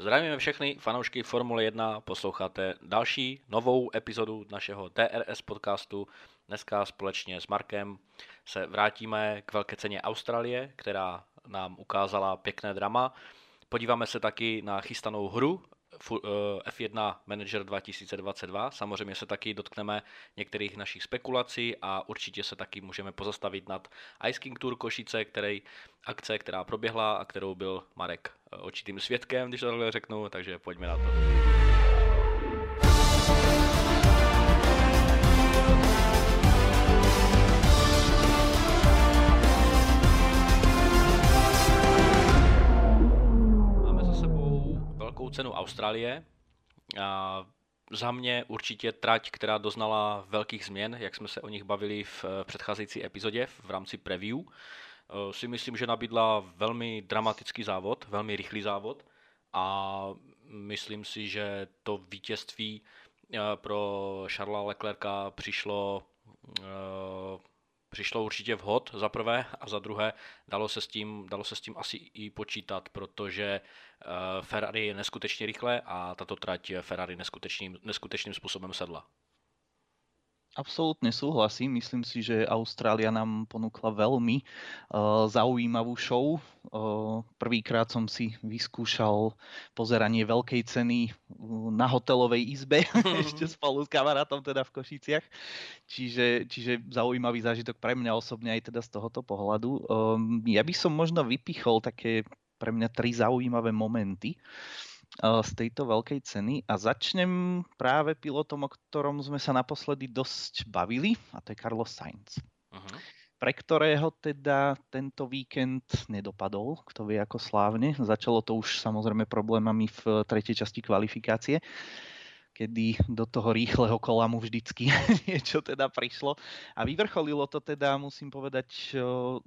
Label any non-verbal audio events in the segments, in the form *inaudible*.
Zdravíme všechny fanoušky Formule 1, posloucháte další novou epizodu našeho TRS podcastu. Dneska společně s Markem se vrátíme k velké ceně Austrálie, která nám ukázala pěkné drama. Podíváme se taky na chystanou hru F1 Manager 2022. Samozřejmě se taky dotkneme některých našich spekulací a určitě se taky můžeme pozastavit nad Ice King Tour Košice, který, akce, která proběhla a kterou byl Marek očitým eh, svědkem, když to takhle řeknu, takže pojďme na to. Cenu Austrálie. A za mě určitě trať, která doznala velkých změn, jak jsme se o nich bavili v eh, předcházející epizodě v rámci preview. Eh, si myslím, že nabídla velmi dramatický závod, velmi rychlý závod a myslím si, že to vítězství eh, pro Charlesa Leclerca přišlo přišlo určitě vhod za prvé a za druhé dalo se s tím, dalo se s tím asi i počítat, protože uh, Ferrari je neskutečně rychle a tato trať Ferrari neskutečným, neskutečným způsobem sedla. Absolútne súhlasím. Myslím si, že Austrália nám ponúkla veľmi uh, zaujímavú show. Uh, prvýkrát som si vyskúšal pozeranie veľkej ceny na hotelovej izbe, *laughs* ešte *laughs* spolu s kamarátom teda v Košiciach. Čiže, čiže zaujímavý zážitok pre mňa osobne aj teda z tohoto pohľadu. Um, ja by som možno vypichol také pre mňa tri zaujímavé momenty. Uh, Eh, z tejto veľkej ceny a začnem práve pilotom, o ktorom sme sa naposledy dosť bavili a to je Carlos Sainz. Uh-huh. Pre ktorého teda tento víkend nedopadol, kto vie ako slávne. Začalo to už samozrejme problémami v tretej časti kvalifikácie kedy do toho rýchleho kola mu vždycky *laughs* niečo teda prišlo. A vyvrcholilo to teda, musím povedať, eh,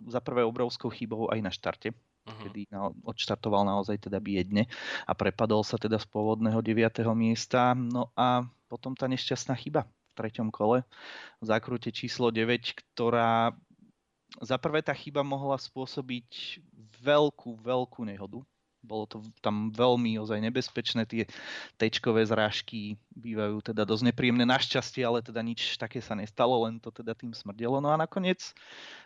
za prvé obrovskou chybou aj na štarte, uh-huh. kedy na, odštartoval naozaj teda biedne a prepadol sa teda z pôvodného 9. miesta. No a potom tá nešťastná chyba v treťom kole v zákrute číslo 9, ktorá za prvé tá chyba mohla spôsobiť veľkú, veľkú nehodu bolo to tam veľmi ozaj nebezpečné, tie tečkové zrážky bývajú teda dosť nepríjemné našťastie, ale teda nič také sa nestalo, len to teda tým smrdelo. No a nakoniec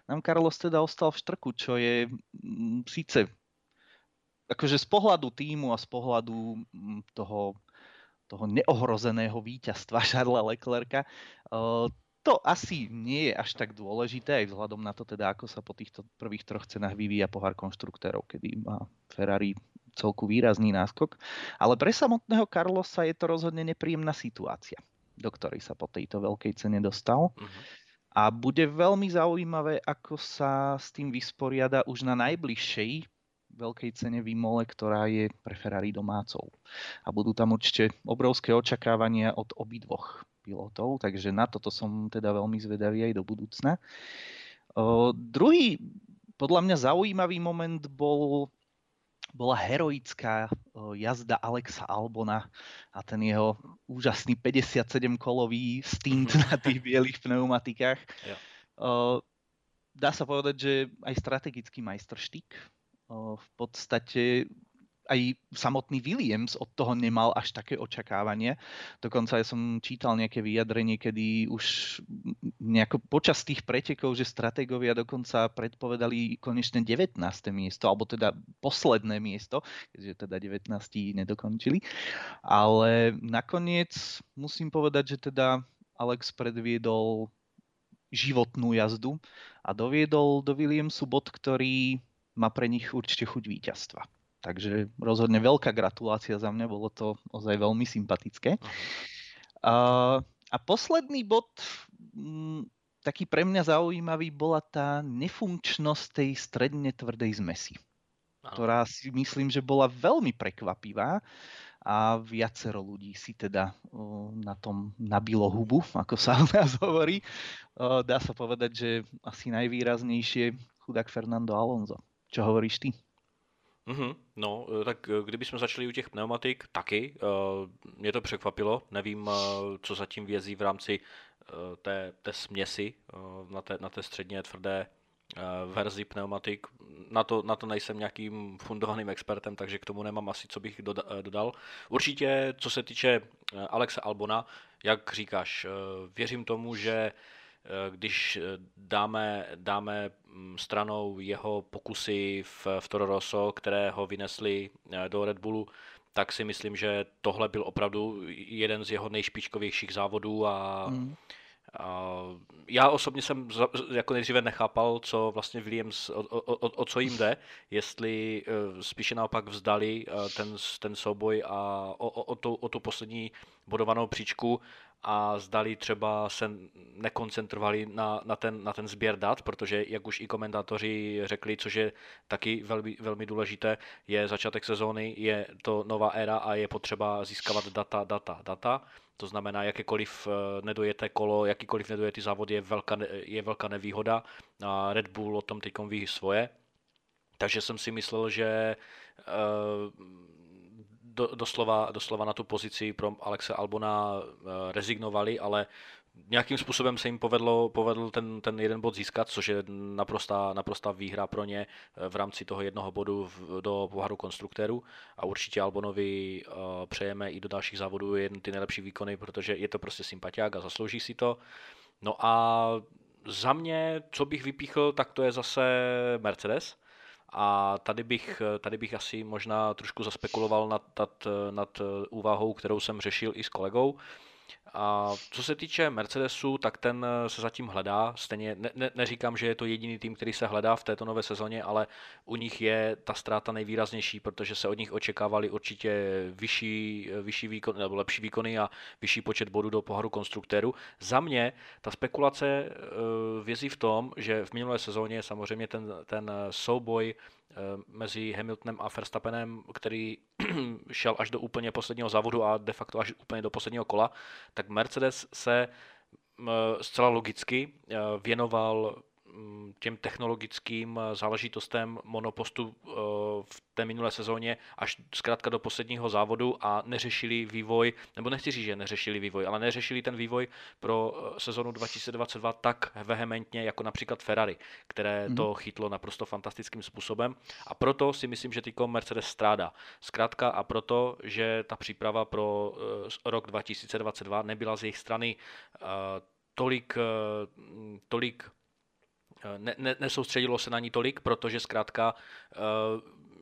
nám Carlos teda ostal v štrku, čo je mm, síce akože z pohľadu týmu a z pohľadu mm, toho, toho neohrozeného víťazstva *laughs* Charlesa Leclerca, uh, to asi nie je až tak dôležité, aj vzhľadom na to, teda, ako sa po týchto prvých troch cenách vyvíja pohár konštruktérov, kedy má Ferrari celku výrazný náskok. Ale pre samotného Carlosa je to rozhodne nepríjemná situácia, do ktorej sa po tejto veľkej cene dostal. Uh-huh. A bude veľmi zaujímavé, ako sa s tým vysporiada už na najbližšej veľkej cene Vimole, ktorá je pre Ferrari domácou. A budú tam určite obrovské očakávania od obidvoch pilotov, takže na toto som teda veľmi zvedavý aj do budúcna. O, druhý, podľa mňa zaujímavý moment bol bola heroická jazda Alexa Albona a ten jeho úžasný 57-kolový stint na tých bielých pneumatikách. Ja. Dá sa povedať, že aj strategický majstrštík. V podstate aj samotný Williams od toho nemal až také očakávanie. Dokonca ja som čítal nejaké vyjadrenie, kedy už nejako počas tých pretekov, že stratégovia dokonca predpovedali konečne 19. miesto, alebo teda posledné miesto, keďže teda 19. nedokončili. Ale nakoniec musím povedať, že teda Alex predviedol životnú jazdu a doviedol do Williamsu bod, ktorý má pre nich určite chuť víťazstva. Takže rozhodne veľká gratulácia za mňa, bolo to ozaj veľmi sympatické. A, a posledný bod, m, mm, taký pre mňa zaujímavý, bola tá nefunkčnosť tej stredne tvrdej zmesi, ktorá si myslím, že bola veľmi prekvapivá a viacero ľudí si teda na tom nabilo hubu, ako sa u nás hovorí. Dá sa povedať, že asi najvýraznejšie chudák Fernando Alonso. Čo hovoríš ty? Mm-hmm. No, eh, tak eh, kdybychom začali u těch pneumatik, taky. Uh, mě to překvapilo. Nevím, co zatím vězí v rámci té, té směsi na, té, na té středně tvrdé verzi pneumatik. Na to, na to nejsem nějakým fundovaným expertem, takže k tomu nemám asi, co bych dodal. Určitě, co se týče Alexe Albona, jak říkáš, věřím tomu, že když dáme, dáme mm, stranou jeho pokusy v, v Toro Rosso, které ho vynesli do Red Bullu, tak si myslím, že tohle byl opravdu jeden z jeho nejšpičkovějších závodů a, mm. a já osobně jsem jako nejdříve nechápal, co vlastně Williams, o, o, o, o co jim jde, jestli spíše naopak vzdali ten, ten souboj a o, o, o, tu, o tu poslední bodovanou příčku a zdali třeba se nekoncentrovali na, na, ten, na ten sběr dat, protože jak už i komentátoři řekli, což je taky velmi, velmi důležité, je začátek sezóny, je to nová éra a je potřeba získávat data, data, data. To znamená, jakékoliv eh, nedojete kolo, jakýkoliv nedojete závod je velká, je velká nevýhoda. A Red Bull o tom teď ví svoje. Takže jsem si myslel, že uh, do, doslova, doslova na tu pozici pro Alexe Albona eh, rezignovali, ale nějakým způsobem se jim povedlo, povedl ten, ten jeden bod získat, což je naprostá, naprostá výhra pro ně eh, v rámci toho jednoho bodu v, do poháru konstruktérů a určitě Albonovi uh, přejeme i do dalších závodů jen ty nejlepší výkony, protože je to prostě sympatiák a zaslouží si to. No a za mě, co bych vypíchl, tak to je zase Mercedes, a tady bych, tady bych asi možná trošku zaspekuloval nad, nad, nad úvahou, kterou jsem řešil i s kolegou. A co se týče Mercedesu, tak ten se zatím hledá. Stejně ne, ne, neříkám, že je to jediný tým, který se hledá v této nové sezóně, ale u nich je ta ztráta nejvýraznější, protože se od nich očekávali určitě vyšší, vyšší výkon, nebo lepší výkony a vyšší počet bodů do poharu konstruktérů. Za mě ta spekulace eh, vězí v tom, že v minulé sezóně samozřejmě ten, ten souboj eh, mezi Hamiltonem a Verstappenem, který *clears throat* šel až do úplně posledního závodu a de facto až úplně do posledního kola, tak Mercedes se zcela logicky eh, věnoval těm technologickým eh, záležitostem monopostu eh, v té minulé sezóně až zkrátka do posledního závodu a neřešili vývoj, nebo nechci říct, že neřešili vývoj, ale neřešili ten vývoj pro eh, sezonu 2022 tak vehementně, jako například Ferrari, které to mhm. chytlo naprosto fantastickým způsobem. A proto si myslím, že tyko Mercedes strádá. Zkrátka a proto, že ta příprava pro rok 2022 nebyla z jejich strany tolik, tolik ne, ne, nesoustředilo se na ní tolik, protože zkrátka eh,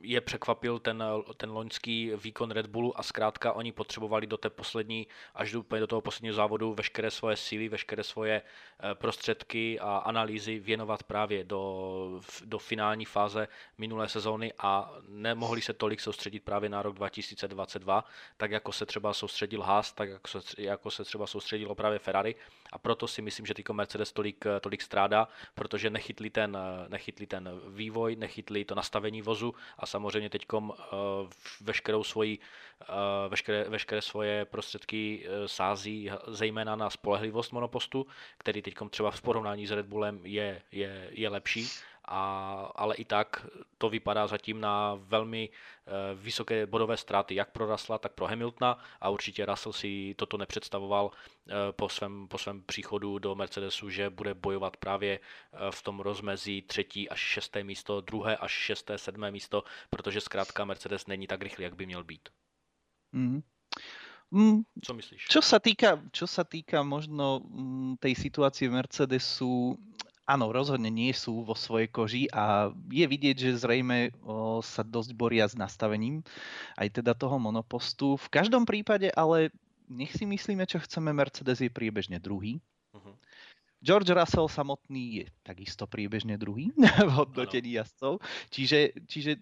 je překvapil ten, ten loňský výkon Red Bullu a zkrátka oni potřebovali do té poslední, až do, do toho posledního závodu veškeré svoje síly, veškeré svoje eh, prostředky a analýzy věnovat právě do, do finální fáze minulé sezóny a nemohli se tolik soustředit právě na rok 2022, tak jako se třeba soustředil Haas, tak jako se, jako se třeba soustředilo právě Ferrari. A proto si myslím, že tyko Mercedes tolik, tolik strádá, protože nechytli ten, nechytli ten vývoj, nechytli to nastavení vozu a samozřejmě teď uh, veškerou svoji, uh, veškeré, veškeré svoje prostředky uh, sází zejména na spolehlivost monopostu, který teď třeba v porovnání s Red Bullem je, je, je lepší a, ale i tak to vypadá zatím na velmi eh, vysoké bodové ztráty jak pro Russella, tak pro Hamiltona a určitě Russell si toto nepředstavoval eh, po svém, po svém příchodu do Mercedesu, že bude bojovat právě eh, v tom rozmezí třetí až šesté místo, druhé až šesté, sedmé místo, protože zkrátka Mercedes není tak rychlý, jak by měl být. Mm. Mm, Co myslíš? Čo sa týka, čo sa týka možno mm, tej situácie Mercedesu, áno, rozhodne nie sú vo svojej koži a je vidieť, že zrejme o, sa dosť boria s nastavením aj teda toho monopostu. V každom prípade ale nech si myslíme, čo chceme, Mercedes je priebežne druhý. Uh-huh. George Russell samotný je takisto priebežne druhý *laughs* v hodnotení jazdcov. Čiže, čiže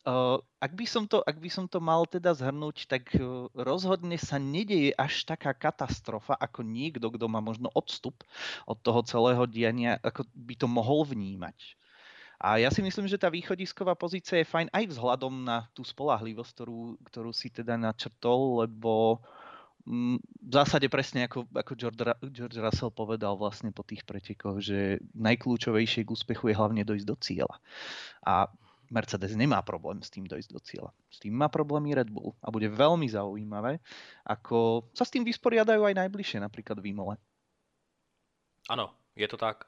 Uh, ak, by som to, ak by som to mal teda zhrnúť, tak uh, rozhodne sa nedeje až taká katastrofa, ako niekto, kto má možno odstup od toho celého diania, ako by to mohol vnímať. A ja si myslím, že tá východisková pozícia je fajn aj vzhľadom na tú spolahlivosť, ktorú, ktorú si teda načrtol, lebo mm, v zásade presne ako, ako George, George Russell povedal vlastne po tých pretekoch, že najkľúčovejšie k úspechu je hlavne dojsť do cieľa. A Mercedes nemá problém s tým dojsť do cieľa. S tým má problémy Red Bull a bude veľmi zaujímavé, ako sa s tým vysporiadajú aj najbližšie, napríklad v Imole. Ano, je to tak.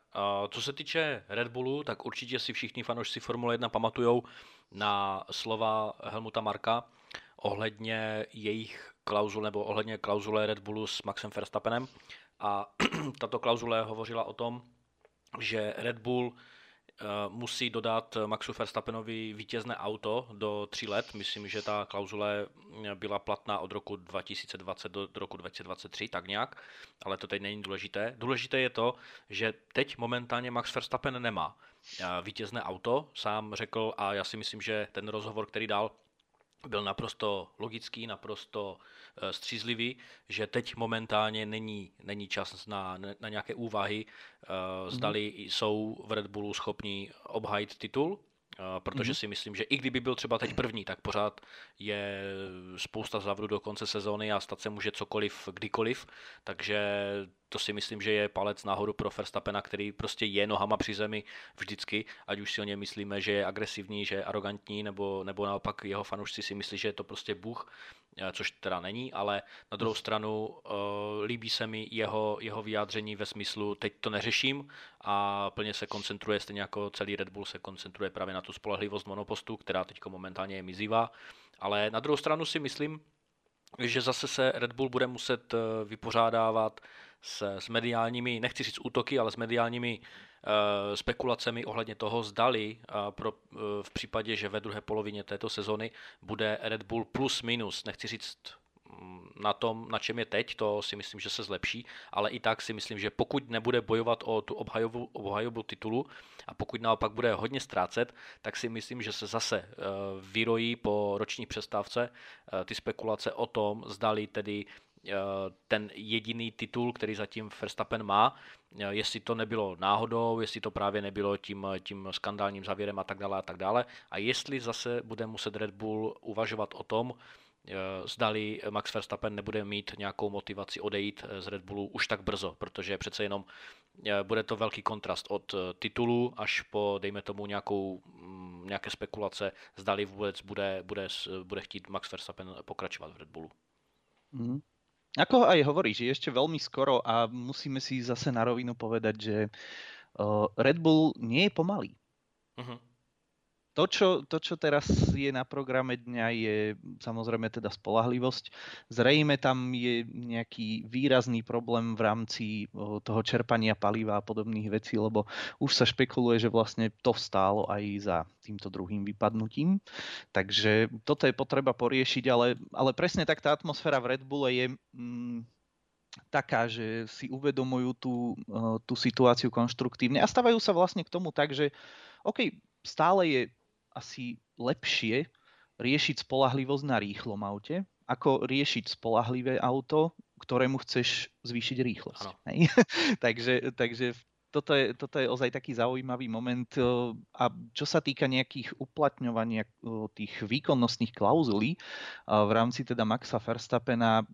Co se týče Red Bullu, tak určitě si všichni fanoušci Formule 1 pamatujou na slova Helmuta Marka ohledně jejich klauzul nebo ohledně klauzule Red Bullu s Maxem Verstappenem. A *clears throat* tato klauzule hovořila o tom, že Red Bull musí dodat Maxu Verstappenovi vítězné auto do tří let. Myslím, že ta klauzule byla platná od roku 2020 do roku 2023, tak nějak, ale to teď není důležité. Důležité je to, že teď momentálně Max Verstappen nemá eh, vítězné auto. Sám řekl, a já si myslím, že ten rozhovor, který dal, byl naprosto logický, naprosto eh, střízlivý, že teď momentálně není, není čas na, na nějaké úvahy, mm-hmm. zdali jsou v Red Bullu schopni obhajit titul, eh, protože mm-hmm. si myslím, že i kdyby byl třeba teď první, tak pořád je spousta zavru do konce sezóny a stát se může cokoliv, kdykoliv, takže to si myslím, že je palec nahoru pro Verstappena, který prostě je nohama při zemi vždycky, ať už si o něm myslíme, že je agresivní, že je arrogantní, nebo, nebo naopak jeho fanoušci si myslí, že je to prostě Bůh, eh, což teda není, ale na druhou stranu uh, líbí se mi jeho, jeho vyjádření ve smyslu, teď to neřeším a plně se koncentruje, stejně jako celý Red Bull se koncentruje právě na tu spolehlivost monopostu, která teď momentálně je mizivá, ale na druhou stranu si myslím, že zase se Red Bull bude muset eh, vypořádávat s, s mediálními, nechci říct útoky, ale s mediálními uh, spekulacemi ohledně toho, zdali uh, pro, uh, v případě, že ve druhé polovině této sezony bude Red Bull plus minus, nechci říct mm, na tom, na čem je teď, to si myslím, že se zlepší, ale i tak si myslím, že pokud nebude bojovat o tu obhajobu, obhajobu titulu a pokud naopak bude hodně ztrácet, tak si myslím, že se zase vyrojí po roční přestávce ty spekulace o tom, zdali tedy Eh, ten jediný titul, který zatím Verstappen má, eh, jestli to nebylo náhodou, jestli to právě nebylo tím, tím skandálním závěrem a tak dále a tak dále. A jestli zase bude muset Red Bull uvažovat o tom, eh, zdali Max Verstappen nebude mít nějakou motivaci odejít z Red Bullu už tak brzo, protože přece jenom bude to velký kontrast od titulu až po, dejme tomu, nějakou, mm, nějaké spekulace, zdali vůbec bude, bude, bude chtít Max Verstappen pokračovat v Red Bullu. Mm. Ako aj hovoríš, je ešte veľmi skoro a musíme si zase na rovinu povedať, že Red Bull nie je pomalý. Uh-huh to čo, to, čo teraz je na programe dňa, je samozrejme teda spolahlivosť. Zrejme tam je nejaký výrazný problém v rámci toho čerpania paliva a podobných vecí, lebo už sa špekuluje, že vlastne to stálo aj za týmto druhým vypadnutím. Takže toto je potreba poriešiť, ale, ale presne tak tá atmosféra v Red Bulle je... Mm, taká, že si uvedomujú tú, tú situáciu konštruktívne a stavajú sa vlastne k tomu tak, že OK, stále je asi lepšie riešiť spolahlivosť na rýchlom aute, ako riešiť spolahlivé auto, ktorému chceš zvýšiť rýchlosť. *laughs* takže, takže toto je, toto je ozaj taký zaujímavý moment. A čo sa týka nejakých uplatňovania tých výkonnostných klauzulí v rámci teda Maxa Verstappena,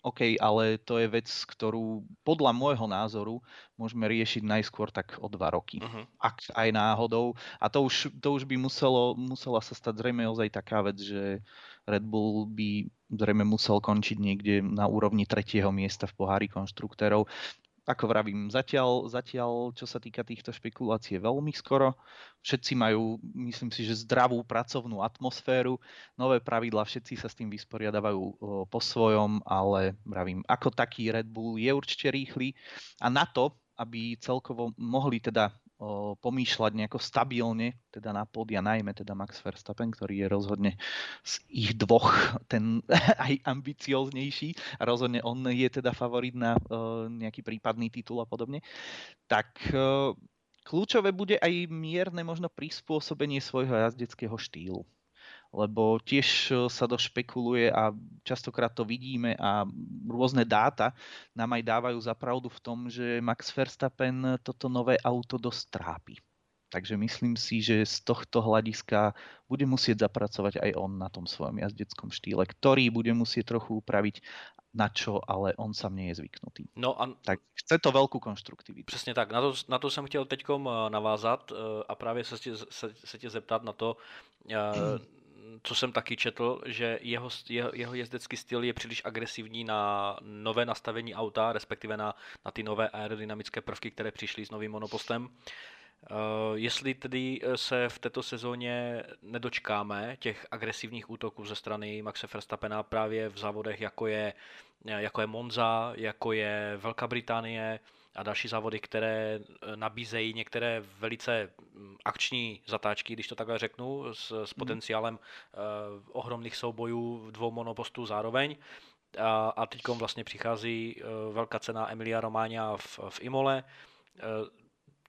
OK, ale to je vec, ktorú podľa môjho názoru môžeme riešiť najskôr tak o dva roky. Uh-huh. Ak aj náhodou. A to už, to už by muselo, musela sa stať zrejme ozaj taká vec, že Red Bull by zrejme musel končiť niekde na úrovni tretieho miesta v pohári konštruktérov ako vravím, zatiaľ, zatiaľ, čo sa týka týchto špekulácií, veľmi skoro. Všetci majú, myslím si, že zdravú pracovnú atmosféru, nové pravidla, všetci sa s tým vysporiadavajú po svojom, ale vravím, ako taký Red Bull je určite rýchly a na to, aby celkovo mohli teda pomýšľať nejako stabilne, teda na podia, najmä teda Max Verstappen, ktorý je rozhodne z ich dvoch ten *laughs* aj ambicioznejší a rozhodne on je teda favorit na nejaký prípadný titul a podobne, tak kľúčové bude aj mierne možno prispôsobenie svojho jazdeckého štýlu lebo tiež e, sa došpekuluje a častokrát to vidíme a rôzne dáta nám aj dávajú za pravdu v tom, že Max Verstappen toto nové auto dosť trápi. Takže myslím si, že z tohto hľadiska bude musieť zapracovať aj on na tom svojom jazdeckom štýle, ktorý bude musieť trochu upraviť na čo, ale on sám nie je zvyknutý. No a... Tak chce to velkou konstruktivitu. Přesně tak, na to, na to jsem chtěl teď e, navázat e, a právě se tě, se, se tě zeptat na to, *clears throat* co jsem taky četl, že jeho, jeho, jeho jezdecký styl je příliš agresivní na nové nastavení auta, respektive na, na ty nové aerodynamické prvky, které přišly s novým monopostem. Uh, jestli tedy se v této sezóně nedočkáme těch agresivních útoků ze strany Maxe Verstappena právě v závodech, jako je, jako je Monza, jako je Velká Británie, a další závody, které eh, nabízejí některé velice mm, akční zatáčky, když to takhle řeknu, s, s mhm. potenciálem uh, ohromných soubojů dvou monopostů zároveň. A, a teď vlastně přichází uh, velká cena Emilia Romagna v, v Imole.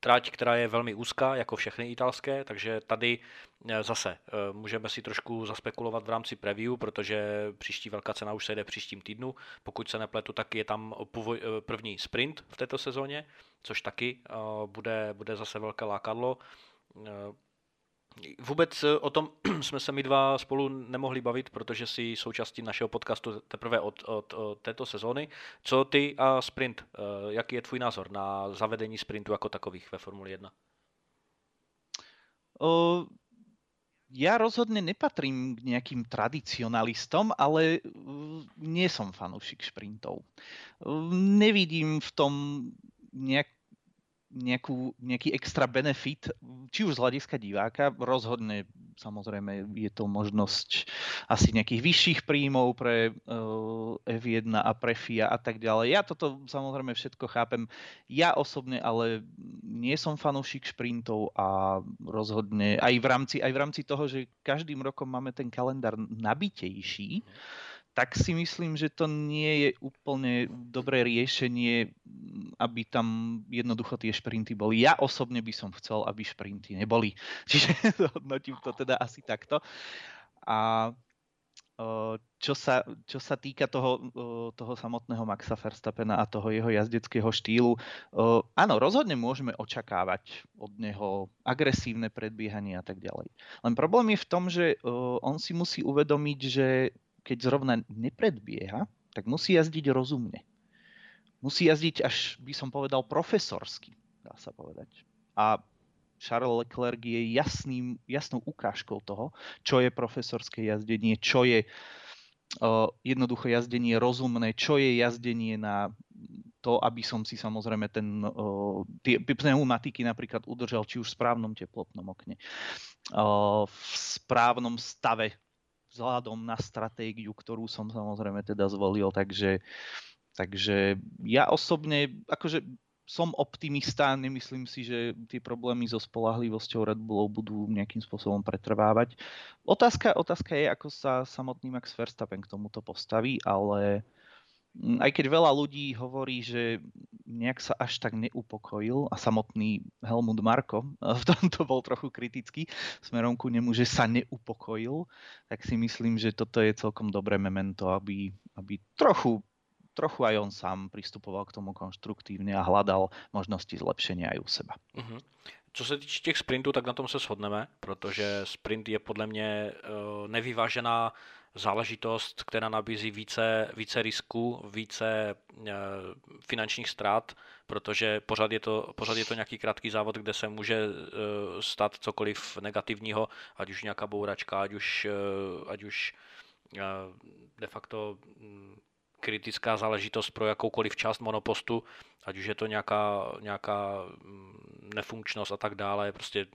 Trať, která je velmi úzká, jako všechny italské, takže tady eh, zase eh, můžeme si trošku zaspekulovat v rámci preview, protože příští velká cena už se jde příštím týdnu. Pokud se nepletu, tak je tam eh, první sprint v této sezóně, což taky bude, bude zase velké lákadlo. Vůbec eh, o tom *clears throat* jsme se my dva spolu nemohli bavit, protože si součástí našeho podcastu teprve od, od, od této sezóny. Co ty a sprint? Eh, jaký je tvůj názor na zavedení sprintu jako takových ve Formuli 1? O, ja rozhodne nepatrím k nejakým tradicionalistom, ale nie som fanúšik. Nevidím v tom nejak nejakú, nejaký extra benefit, či už z hľadiska diváka, rozhodne samozrejme je to možnosť asi nejakých vyšších príjmov pre uh, F1 a pre FIA a tak ďalej. Ja toto samozrejme všetko chápem. Ja osobne ale nie som fanúšik šprintov a rozhodne aj v rámci, aj v rámci toho, že každým rokom máme ten kalendár nabitejší, tak si myslím, že to nie je úplne dobré riešenie, aby tam jednoducho tie šprinty boli. Ja osobne by som chcel, aby šprinty neboli. *laughs* Čiže hodnotím to teda asi takto. A čo sa, čo sa týka toho, toho samotného Maxa Verstappena a toho jeho jazdeckého štýlu, áno, rozhodne môžeme očakávať od neho agresívne predbiehanie a tak ďalej. Len problém je v tom, že on si musí uvedomiť, že keď zrovna nepredbieha, tak musí jazdiť rozumne. Musí jazdiť až, by som povedal, profesorsky, dá sa povedať. A Charles Leclerc je jasným, jasnou ukážkou toho, čo je profesorské jazdenie, čo je uh, jednoducho jazdenie rozumné, čo je jazdenie na to, aby som si samozrejme ten, uh, tie pneumatiky napríklad udržal či už v správnom teplotnom okne, uh, v správnom stave vzhľadom na stratégiu, ktorú som samozrejme teda zvolil, takže, takže ja osobne, akože som optimista, nemyslím si, že tie problémy so spolahlivosťou Red Bullov budú nejakým spôsobom pretrvávať. Otázka, otázka je, ako sa samotný Max Verstappen k tomuto postaví, ale uh, aj keď veľa ľudí hovorí, že nejak sa až tak neupokojil a samotný Helmut Marko *laughs* v tomto bol trochu kritický smerom ku nemu, že sa neupokojil, tak si myslím, že toto je celkom dobré memento, aby, aby trochu, trochu aj on sám pristupoval k tomu konštruktívne a hľadal možnosti zlepšenia aj u seba. Uh-huh. Co se týče těch sprintů, tak na tom se shodneme, protože sprint je podle mě uh, nevyvážená záležitost, která nabízí více, více risku, více e, finančních ztrát, protože pořád je, to, pořád je to nějaký krátký závod, kde se může e, stát cokoliv negativního, ať už nějaká bouračka, ať už, e, ať už de facto mm, kritická záležitost pro jakoukoliv část monopostu, ať už je to nějaká, nějaká mm, nefunkčnost a tak dále, prostě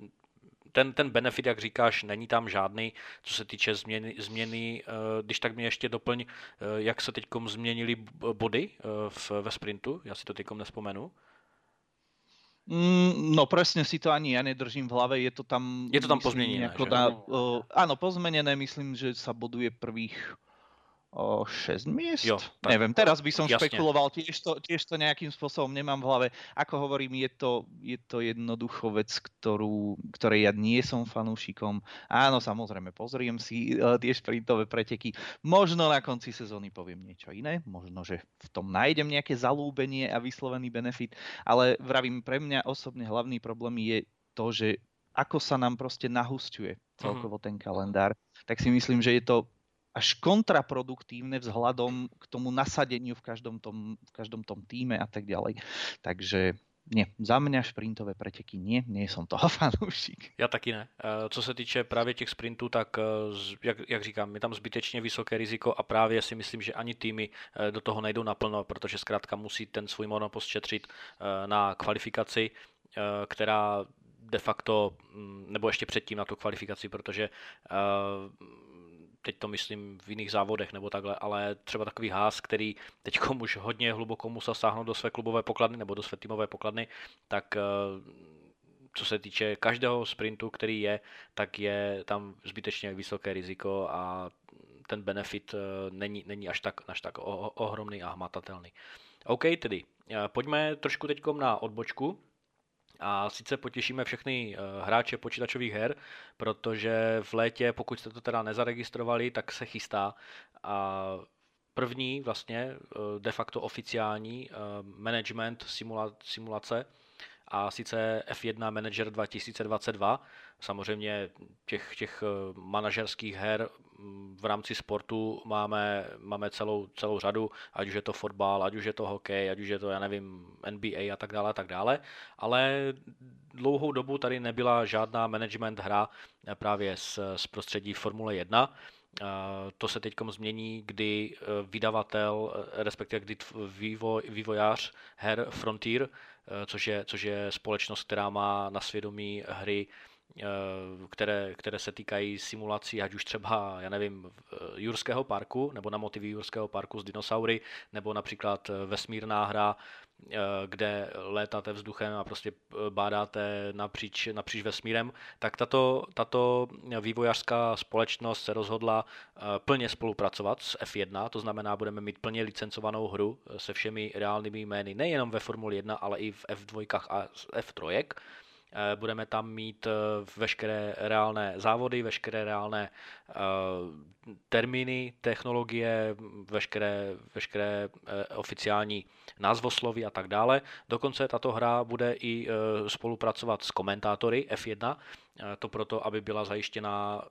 ten, ten benefit, jak říkáš, není tam žádný, co se týče změny, změny eh, když tak mě ještě doplň, eh, jak se teď změnili body eh, v, ve sprintu, já si to teď nespomenu. Mm, no presne si to ani ja nedržím v hlave, je to tam... Je to tam pozmenené, že? Na, uh, áno, pozmenené, myslím, že sa boduje prvých o 6 miest? Jo, tak, Neviem, teraz by som jasne. špekuloval, tiež to, tiež to nejakým spôsobom nemám v hlave. Ako hovorím, je to, je to jednoducho vec, ktorú, ktorej ja nie som fanúšikom. Áno, samozrejme, pozriem si uh, tie šprintové preteky. Možno na konci sezóny poviem niečo iné, možno, že v tom nájdem nejaké zalúbenie a vyslovený benefit, ale vravím, pre mňa osobne hlavný problém je to, že ako sa nám proste nahusťuje celkovo mm-hmm. ten kalendár, tak si myslím, že je to až kontraproduktívne vzhľadom k tomu nasadeniu v každom tom, v každom tom týme a tak ďalej. Takže nie, za mňa šprintové preteky nie, nie toho *laughs* fanoušik. Já taky ne. Eh, co se týče právě těch sprintů, tak eh, jak, jak říkám, je tam zbytečně vysoké riziko a právě si myslím, že ani týmy eh, do toho nejdou naplno, protože zkrátka musí ten svůj monopost šetřit na kvalifikaci, která de facto, mm, nebo ještě předtím na tu kvalifikaci, protože teď to myslím v jiných závodech nebo takhle, ale třeba takový ház, který teď *laughs* už hodně hluboko musel sáhnout do své klubové pokladny nebo do své týmové pokladny, tak eh, co se týče každého sprintu, který je, tak je tam zbytečně vysoké riziko a ten benefit eh, není, není až tak, až tak ohromný a hmatatelný. OK, tedy eh, pojďme trošku teď na odbočku, a sice potěšíme všechny eh, hráče počítačových her, protože v létě, pokud jste to teda nezaregistrovali, tak se chystá. A první vlastně eh, de facto oficiální eh, management simulace a sice F1 Manager 2022. Samozřejmě těch, těch manažerských her v rámci sportu máme, máme celou, celou řadu, ať už je to fotbal, ať už je to hokej, ať už je to, já nevím, NBA a tak dále, a tak dále, ale dlouhou dobu tady nebyla žádná management hra právě z, z prostředí Formule 1, to se teď změní, kdy vydavatel, respektive kdy vývoj, vývojář her Frontier, což je, což je společnost, která má na svědomí hry Eh, které, které se týkají simulací, ať už třeba, já nevím, eh, Jurského parku, nebo na motivy Jurského parku s dinosaury, nebo například eh, vesmírná hra, kde létáte vzduchem a prostě bádáte napříč, napříč vesmírem, tak tato, tato vývojářská společnost se rozhodla plně spolupracovat s F1, to znamená, budeme mít plně licencovanou hru se všemi reálnými jmény, nejenom ve Formuli 1, ale i v F2 a F3 Eh, budeme tam mít eh, veškeré reálné závody, veškeré reálné eh, termíny, technologie, veškeré, veškeré oficiální názvosloví a tak dále. Dokonce tato hra bude i spolupracovat s komentátory F1, to proto, aby byla zajištěna,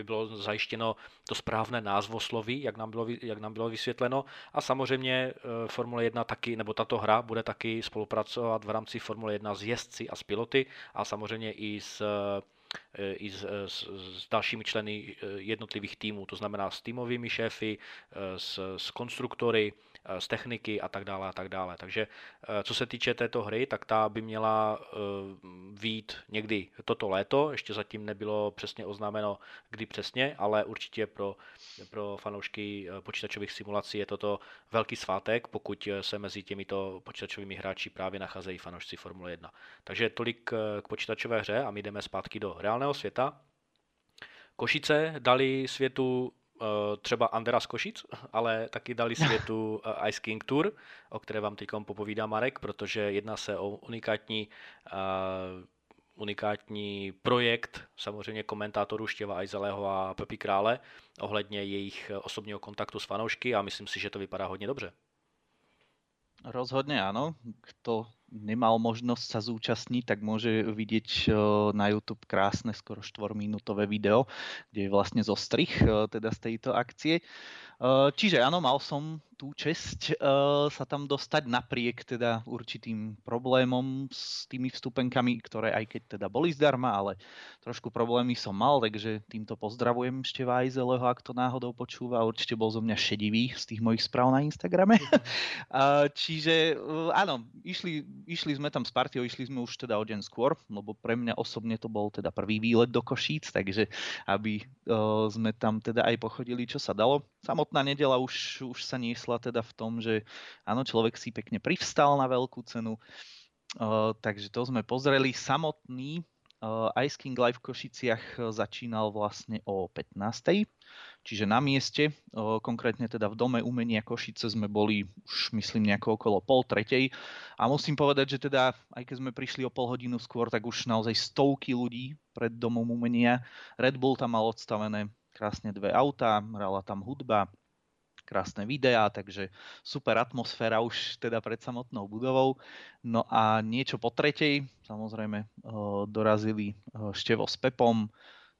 aby bylo zajištěno to správné názvosloví, jak nám bylo, jak nám bylo vysvětleno. A samozřejmě Formule 1 taky, nebo tato hra bude taky spolupracovat v rámci Formule 1 s jezdci a s piloty a samozřejmě i s i s, s, s dalšími členy jednotlivých týmů, to znamená s týmovými šéfy, s, s konstruktory, z techniky a tak dále a tak dále. Takže co se týče této hry, tak ta by měla vít někdy toto léto, ještě zatím nebylo přesně oznámeno, kdy přesně, ale určitě pro, pro fanoušky počítačových simulací je toto velký svátek, pokud se mezi těmito počítačovými hráči právě nacházejí fanoušci Formule 1. Takže tolik k počítačové hře a my jdeme zpátky do reálného světa. Košice dali světu Eh, třeba Andera z Košic, ale taky dali *laughs* světu eh, Ice King Tour, o které vám teď popovídá Marek, protože jedná se o unikátní uh, unikátní projekt, samozřejmě komentátorů Štěva Ajzeleho a Pepi Krále, ohledně jejich osobního kontaktu s fanoušky a myslím si, že to vypadá hodně dobře. Rozhodne áno. Kto nemal možnosť sa zúčastniť, tak môže vidieť na YouTube krásne skoro 4-minútové video, kde je vlastne zostrich teda z tejto akcie. Čiže áno, mal som tú česť sa tam dostať napriek teda určitým problémom s tými vstupenkami, ktoré aj keď teda boli zdarma, ale trošku problémy som mal, takže týmto pozdravujem ešte Vajzeleho, ak to náhodou počúva. Určite bol zo mňa šedivý z tých mojich správ na Instagrame. *laughs* Čiže áno, išli, išli sme tam s partiou, išli sme už teda o deň skôr, lebo pre mňa osobne to bol teda prvý výlet do Košíc, takže aby sme tam teda aj pochodili, čo sa dalo. Samotná nedela už, už sa niesla teda v tom, že áno, človek si pekne privstal na veľkú cenu, uh, takže to sme pozreli. Samotný uh, Ice King Live v Košiciach začínal vlastne o 15. Čiže na mieste, uh, konkrétne teda v Dome umenia Košice sme boli už myslím nejako okolo pol tretej a musím povedať, že teda aj keď sme prišli o pol hodinu skôr, tak už naozaj stovky ľudí pred Domom umenia. Red Bull tam mal odstavené krásne dve autá, hrala tam hudba, krásne videá, takže super atmosféra už teda pred samotnou budovou. No a niečo po tretej, samozrejme dorazili Števo s Pepom,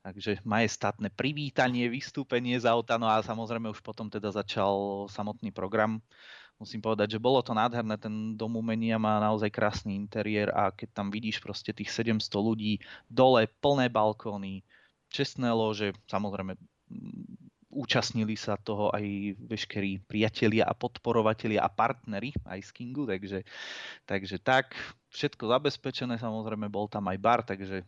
takže majestátne privítanie, vystúpenie z auta, no a samozrejme už potom teda začal samotný program. musím povedať, že bolo to nádherné, ten dom umenia má naozaj krásny interiér a keď tam vidíš proste tých 700 ľudí, dole plné balkóny, čestné lože, samozrejme účastnili sa toho aj veškerí priatelia a podporovatelia a partnery Ice Kingu, takže, takže tak, všetko zabezpečené, samozrejme bol tam aj bar, takže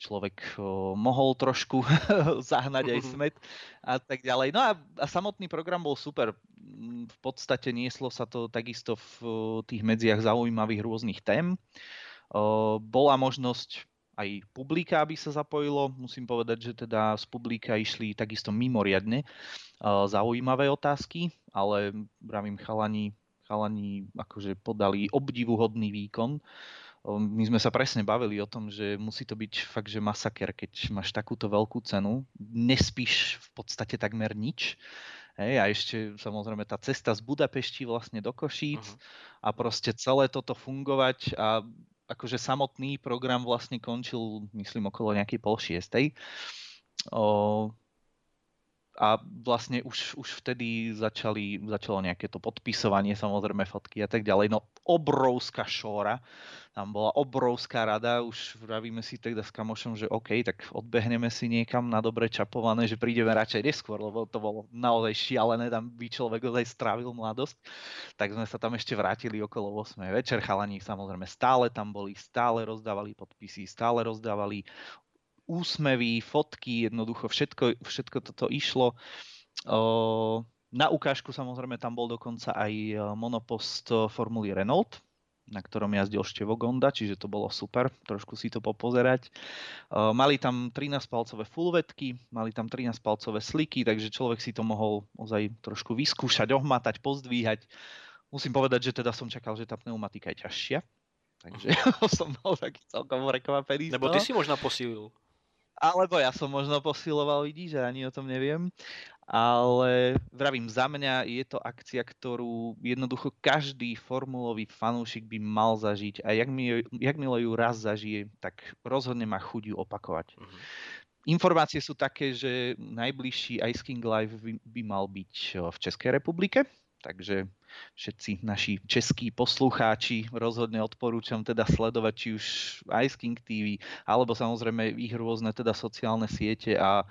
človek o, mohol trošku *laughs* zahnať aj mhm. smet a tak ďalej. No a, a samotný program bol super. V podstate nieslo sa to takisto v o, tých medziach zaujímavých rôznych tém. O, bola možnosť aj publika, aby sa zapojilo. Musím povedať, že teda z publika išli takisto mimoriadne zaujímavé otázky, ale vravím chalani, chalani akože podali obdivuhodný výkon. My sme sa presne bavili o tom, že musí to byť fakt, že masaker, keď máš takúto veľkú cenu. Nespíš v podstate takmer nič. Hej, a ešte samozrejme tá cesta z Budapešti vlastne do Košíc uh-huh. a proste celé toto fungovať a akože samotný program vlastne končil, myslím, okolo nejakej pol šiestej. O, a vlastne už, už vtedy začali, začalo nejaké to podpisovanie, samozrejme fotky a tak ďalej. No obrovská šóra, tam bola obrovská rada, už vravíme si teda s kamošom, že OK, tak odbehneme si niekam na dobre čapované, že prídeme radšej neskôr, lebo to bolo naozaj šialené, tam by človek ozaj strávil mladosť. Tak sme sa tam ešte vrátili okolo 8. večer, chalani samozrejme stále tam boli, stále rozdávali podpisy, stále rozdávali úsmevy, fotky, jednoducho všetko, všetko toto išlo. Na ukážku samozrejme tam bol dokonca aj e, monopost formuly Renault, na ktorom jazdil Števo Gonda, čiže to bolo super, trošku si to popozerať. Mali tam 13-palcové fullvetky, mali tam 13-palcové sliky, takže človek si to mohol ozaj trošku vyskúšať, ohmatať, pozdvíhať. Musím povedať, že teda som čakal, že tá pneumatika je ťažšia, takže *laughs* som bol taký celkom prekvapený. Nebo ty si možná posílil. Alebo ja som možno posiloval, vidíš, že ani o tom neviem. Ale vravím, za mňa je to akcia, ktorú jednoducho každý formulový fanúšik by mal zažiť. A jak, mi, jak milo ju raz zažije, tak rozhodne má chuť ju opakovať. Uh-huh. Informácie sú také, že najbližší Ice King Live by, by mal byť v Českej republike, takže všetci naši českí poslucháči rozhodne odporúčam teda sledovať či už Ice King TV, alebo samozrejme ich rôzne teda sociálne siete a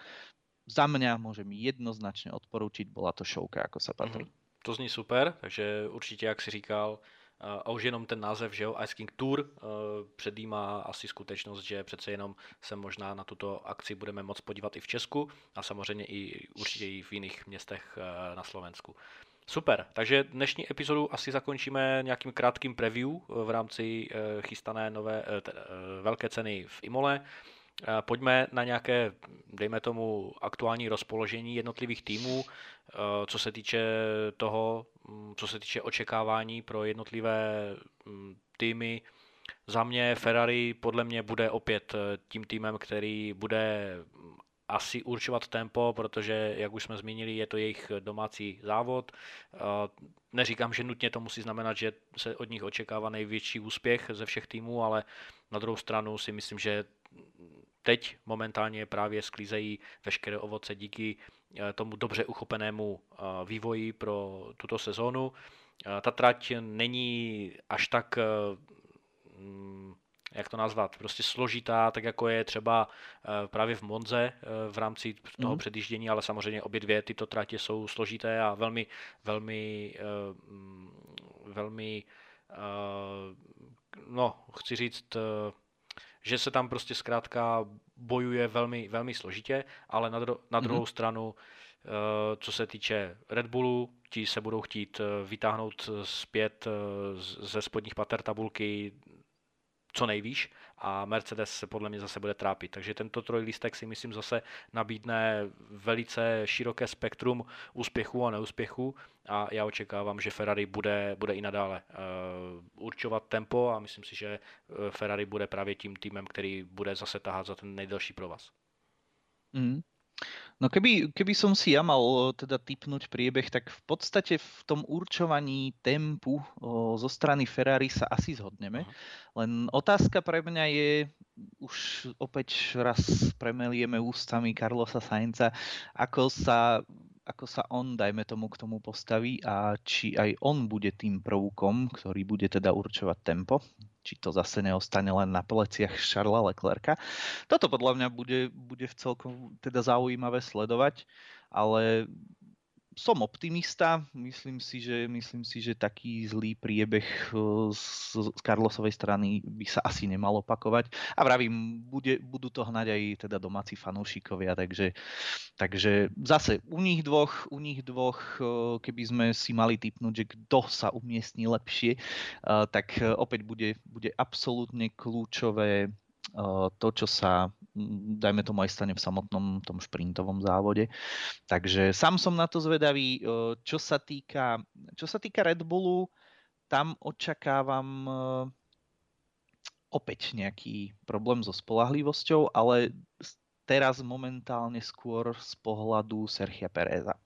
za mňa môžem jednoznačne odporúčiť, bola to šovka, ako sa patrí. Mm, to zní super, takže určitě, jak si říkal, a už jenom ten název, že jo, Ice King Tour předjímá asi skutečnost, že přece jenom se možná na tuto akci budeme moc podívat i v Česku a samozřejmě i určitě i v jiných městech na Slovensku. Super, takže dnešní epizodu asi zakončíme nějakým krátkým preview eh, v rámci eh, chystané nové eh, velké ceny v Imole. Pojďme na nějaké, dejme tomu, aktuální rozpoložení jednotlivých týmů, co se týče toho, mm, co se týče očekávání pro jednotlivé mm, týmy. Za mě Ferrari podle mě bude opět tím týmem, který bude asi určovat tempo, protože, jak už jsme zmínili, je to jejich domácí závod. Neříkám, že nutně to musí znamenat, že se od nich očekává největší úspěch ze všech týmů, ale na druhou stranu si myslím, že teď momentálně právě sklízejí veškeré ovoce díky e, tomu dobře uchopenému e, vývoji pro tuto sezónu. Ta trať není až tak jak to nazvat, prostě složitá, tak jako je třeba eh, právě v Monze eh, v rámci toho mm. předjíždění, ale samozřejmě obě dvě tyto tratě jsou složité a velmi, velmi, eh, mm, velmi, no, chci říct, že se tam prostě zkrátka bojuje velmi, velmi složitě, ale na, dro- na druhou mm. stranu, co se týče Red Bullu, ti se budou chtít vytáhnout zpět ze spodních pater tabulky co nejvíš a Mercedes se podle mě zase bude trápit. Takže tento trojlistek si myslím zase nabídne velice široké spektrum úspěchů a neúspěchů a já očekávám, že Ferrari bude, bude i nadále uh, určovat tempo a myslím si, že eh, Ferrari bude právě tím týmem, který bude zase tahat za ten nejdelší provaz. Mm. No keby, keby som si ja mal teda typnúť priebeh, tak v podstate v tom určovaní tempu o, zo strany Ferrari sa asi zhodneme. Len otázka pre mňa je, už opäť raz premelieme ústami Carlosa Sainza, ako sa ako sa on, dajme tomu, k tomu postaví a či aj on bude tým prvkom, ktorý bude teda určovať tempo, či to zase neostane len na pleciach Charlesa Leclerca. Toto podľa mňa bude, bude v celkom teda zaujímavé sledovať, ale som optimista. Myslím si, že, myslím si, že taký zlý priebeh eh, z, z Carlosovej strany by sa asi nemal opakovať. A vravím, bude, budú to hnať aj teda domáci fanúšikovia, takže, takže zase u nich dvoch, u nich dvoch, eh, keby sme si mali typnúť, že kto sa umiestní lepšie, eh, tak opäť bude, bude absolútne kľúčové to, čo sa, dajme tomu, aj stane v samotnom tom šprintovom závode. Takže sám som na to zvedavý. Čo sa týka, čo sa týka Red Bullu, tam očakávam opäť nejaký problém so spolahlivosťou, ale teraz momentálne skôr z pohľadu Sergia Pereza.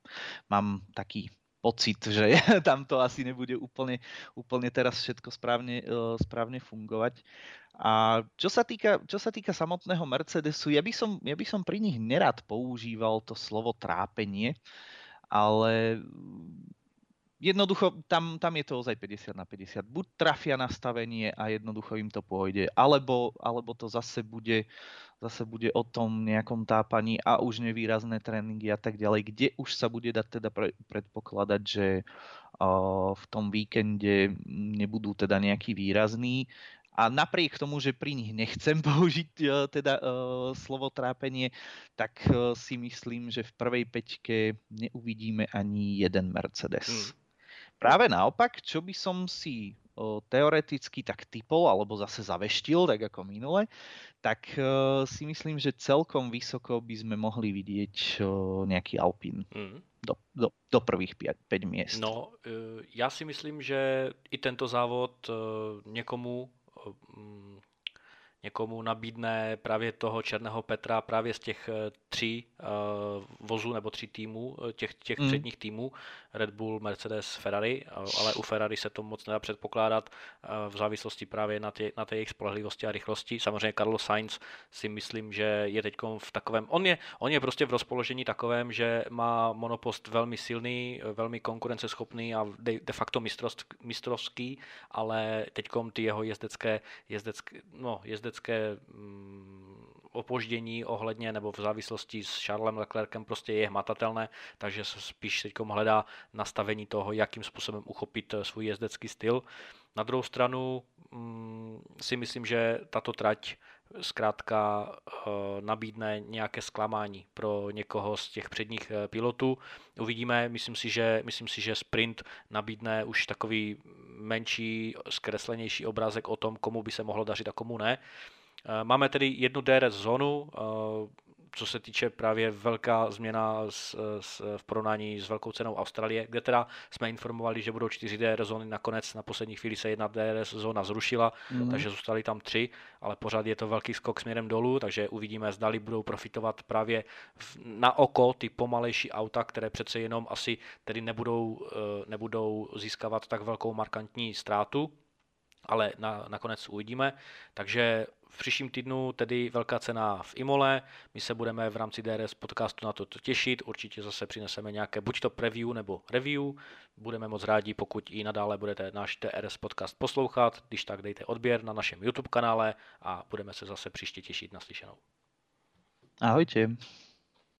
Mám taký pocit, že *laughs* tam to asi nebude úplne, úplne teraz všetko správne, správne fungovať. A čo sa týka, čo sa týka samotného Mercedesu, ja by, som, ja by som pri nich nerad používal to slovo trápenie, ale jednoducho tam, tam je to ozaj 50 na 50. Buď trafia nastavenie a jednoducho im to pôjde, alebo, alebo to zase bude, zase bude o tom nejakom tápaní a už nevýrazné tréningy a tak ďalej, kde už sa bude dať teda pre, predpokladať, že uh, v tom víkende nebudú teda nejaký výrazný. A napriek tomu, že pri nich nechcem *laughs* použiť uh, teda uh, slovo trápenie, tak uh, si myslím, že v prvej peťke neuvidíme ani jeden Mercedes. Hmm. Práve naopak, čo by som si teoreticky tak typol, alebo zase zaveštil, tak ako minule, tak si myslím, že celkom vysoko by sme mohli vidieť nejaký Alpín. Hmm do, do, do prvých 5, 5 miest. No, já si myslím, že i tento závod někomu Mm, někomu nabídne právě toho Černého Petra právě z těch eh, tří uh, vozů nebo tří týmů, eh, těch, těch mm. předních týmů, Red Bull, Mercedes, Ferrari, ale u Ferrari se to moc nedá předpokládat v závislosti právě na, tě, na té jejich spolehlivosti a rychlosti. Samozřejmě Carlos Sainz si myslím, že je teď v takovém, on je, on je prostě v rozpoložení takovém, že má monopost velmi silný, velmi konkurenceschopný a de, de facto mistrovský, ale teď ty jeho jezdecké, jezdecké, no, jezdecké mm, opoždění ohledně nebo v závislosti s Charlesem Leclercem prostě je hmatatelné, takže se spíš teď hledá nastavení toho, jakým způsobem uchopit eh, svůj jezdecký styl. Na druhou stranu mm, si myslím, že tato trať zkrátka uh, nabídne nějaké zklamání pro někoho z těch předních uh, pilotů. Uvidíme, myslím si, že, myslím si, že sprint nabídne už takový menší, zkreslenější obrázek o tom, komu by se mohlo dařit a komu ne. Uh, máme tedy jednu DRS zónu, co se týče právě velká změna s, s, v porovnání s velkou cenou Austrálie, kde teda jsme informovali, že budou čtyři DRS zóny, nakonec na poslední chvíli se jedna DRS zóna zrušila, mm. takže zůstaly tam tři, ale pořád je to velký skok směrem dolů, takže uvidíme, zdali budou profitovat právě v, na oko ty pomalejší auta, které přece jenom asi tedy nebudou, eh, nebudou získávat tak velkou markantní ztrátu, ale na, nakonec uvidíme. Takže v příštím týdnu tedy velká cena v Imole. My se budeme v rámci DRS podcastu na to těšit. Určitě zase přineseme nějaké buď to preview nebo review. Budeme moc rádi, pokud i nadále budete náš DRS podcast poslouchat. Když tak dejte odběr na našem YouTube kanále a budeme se zase příště těšit na slyšenou. Ahojte.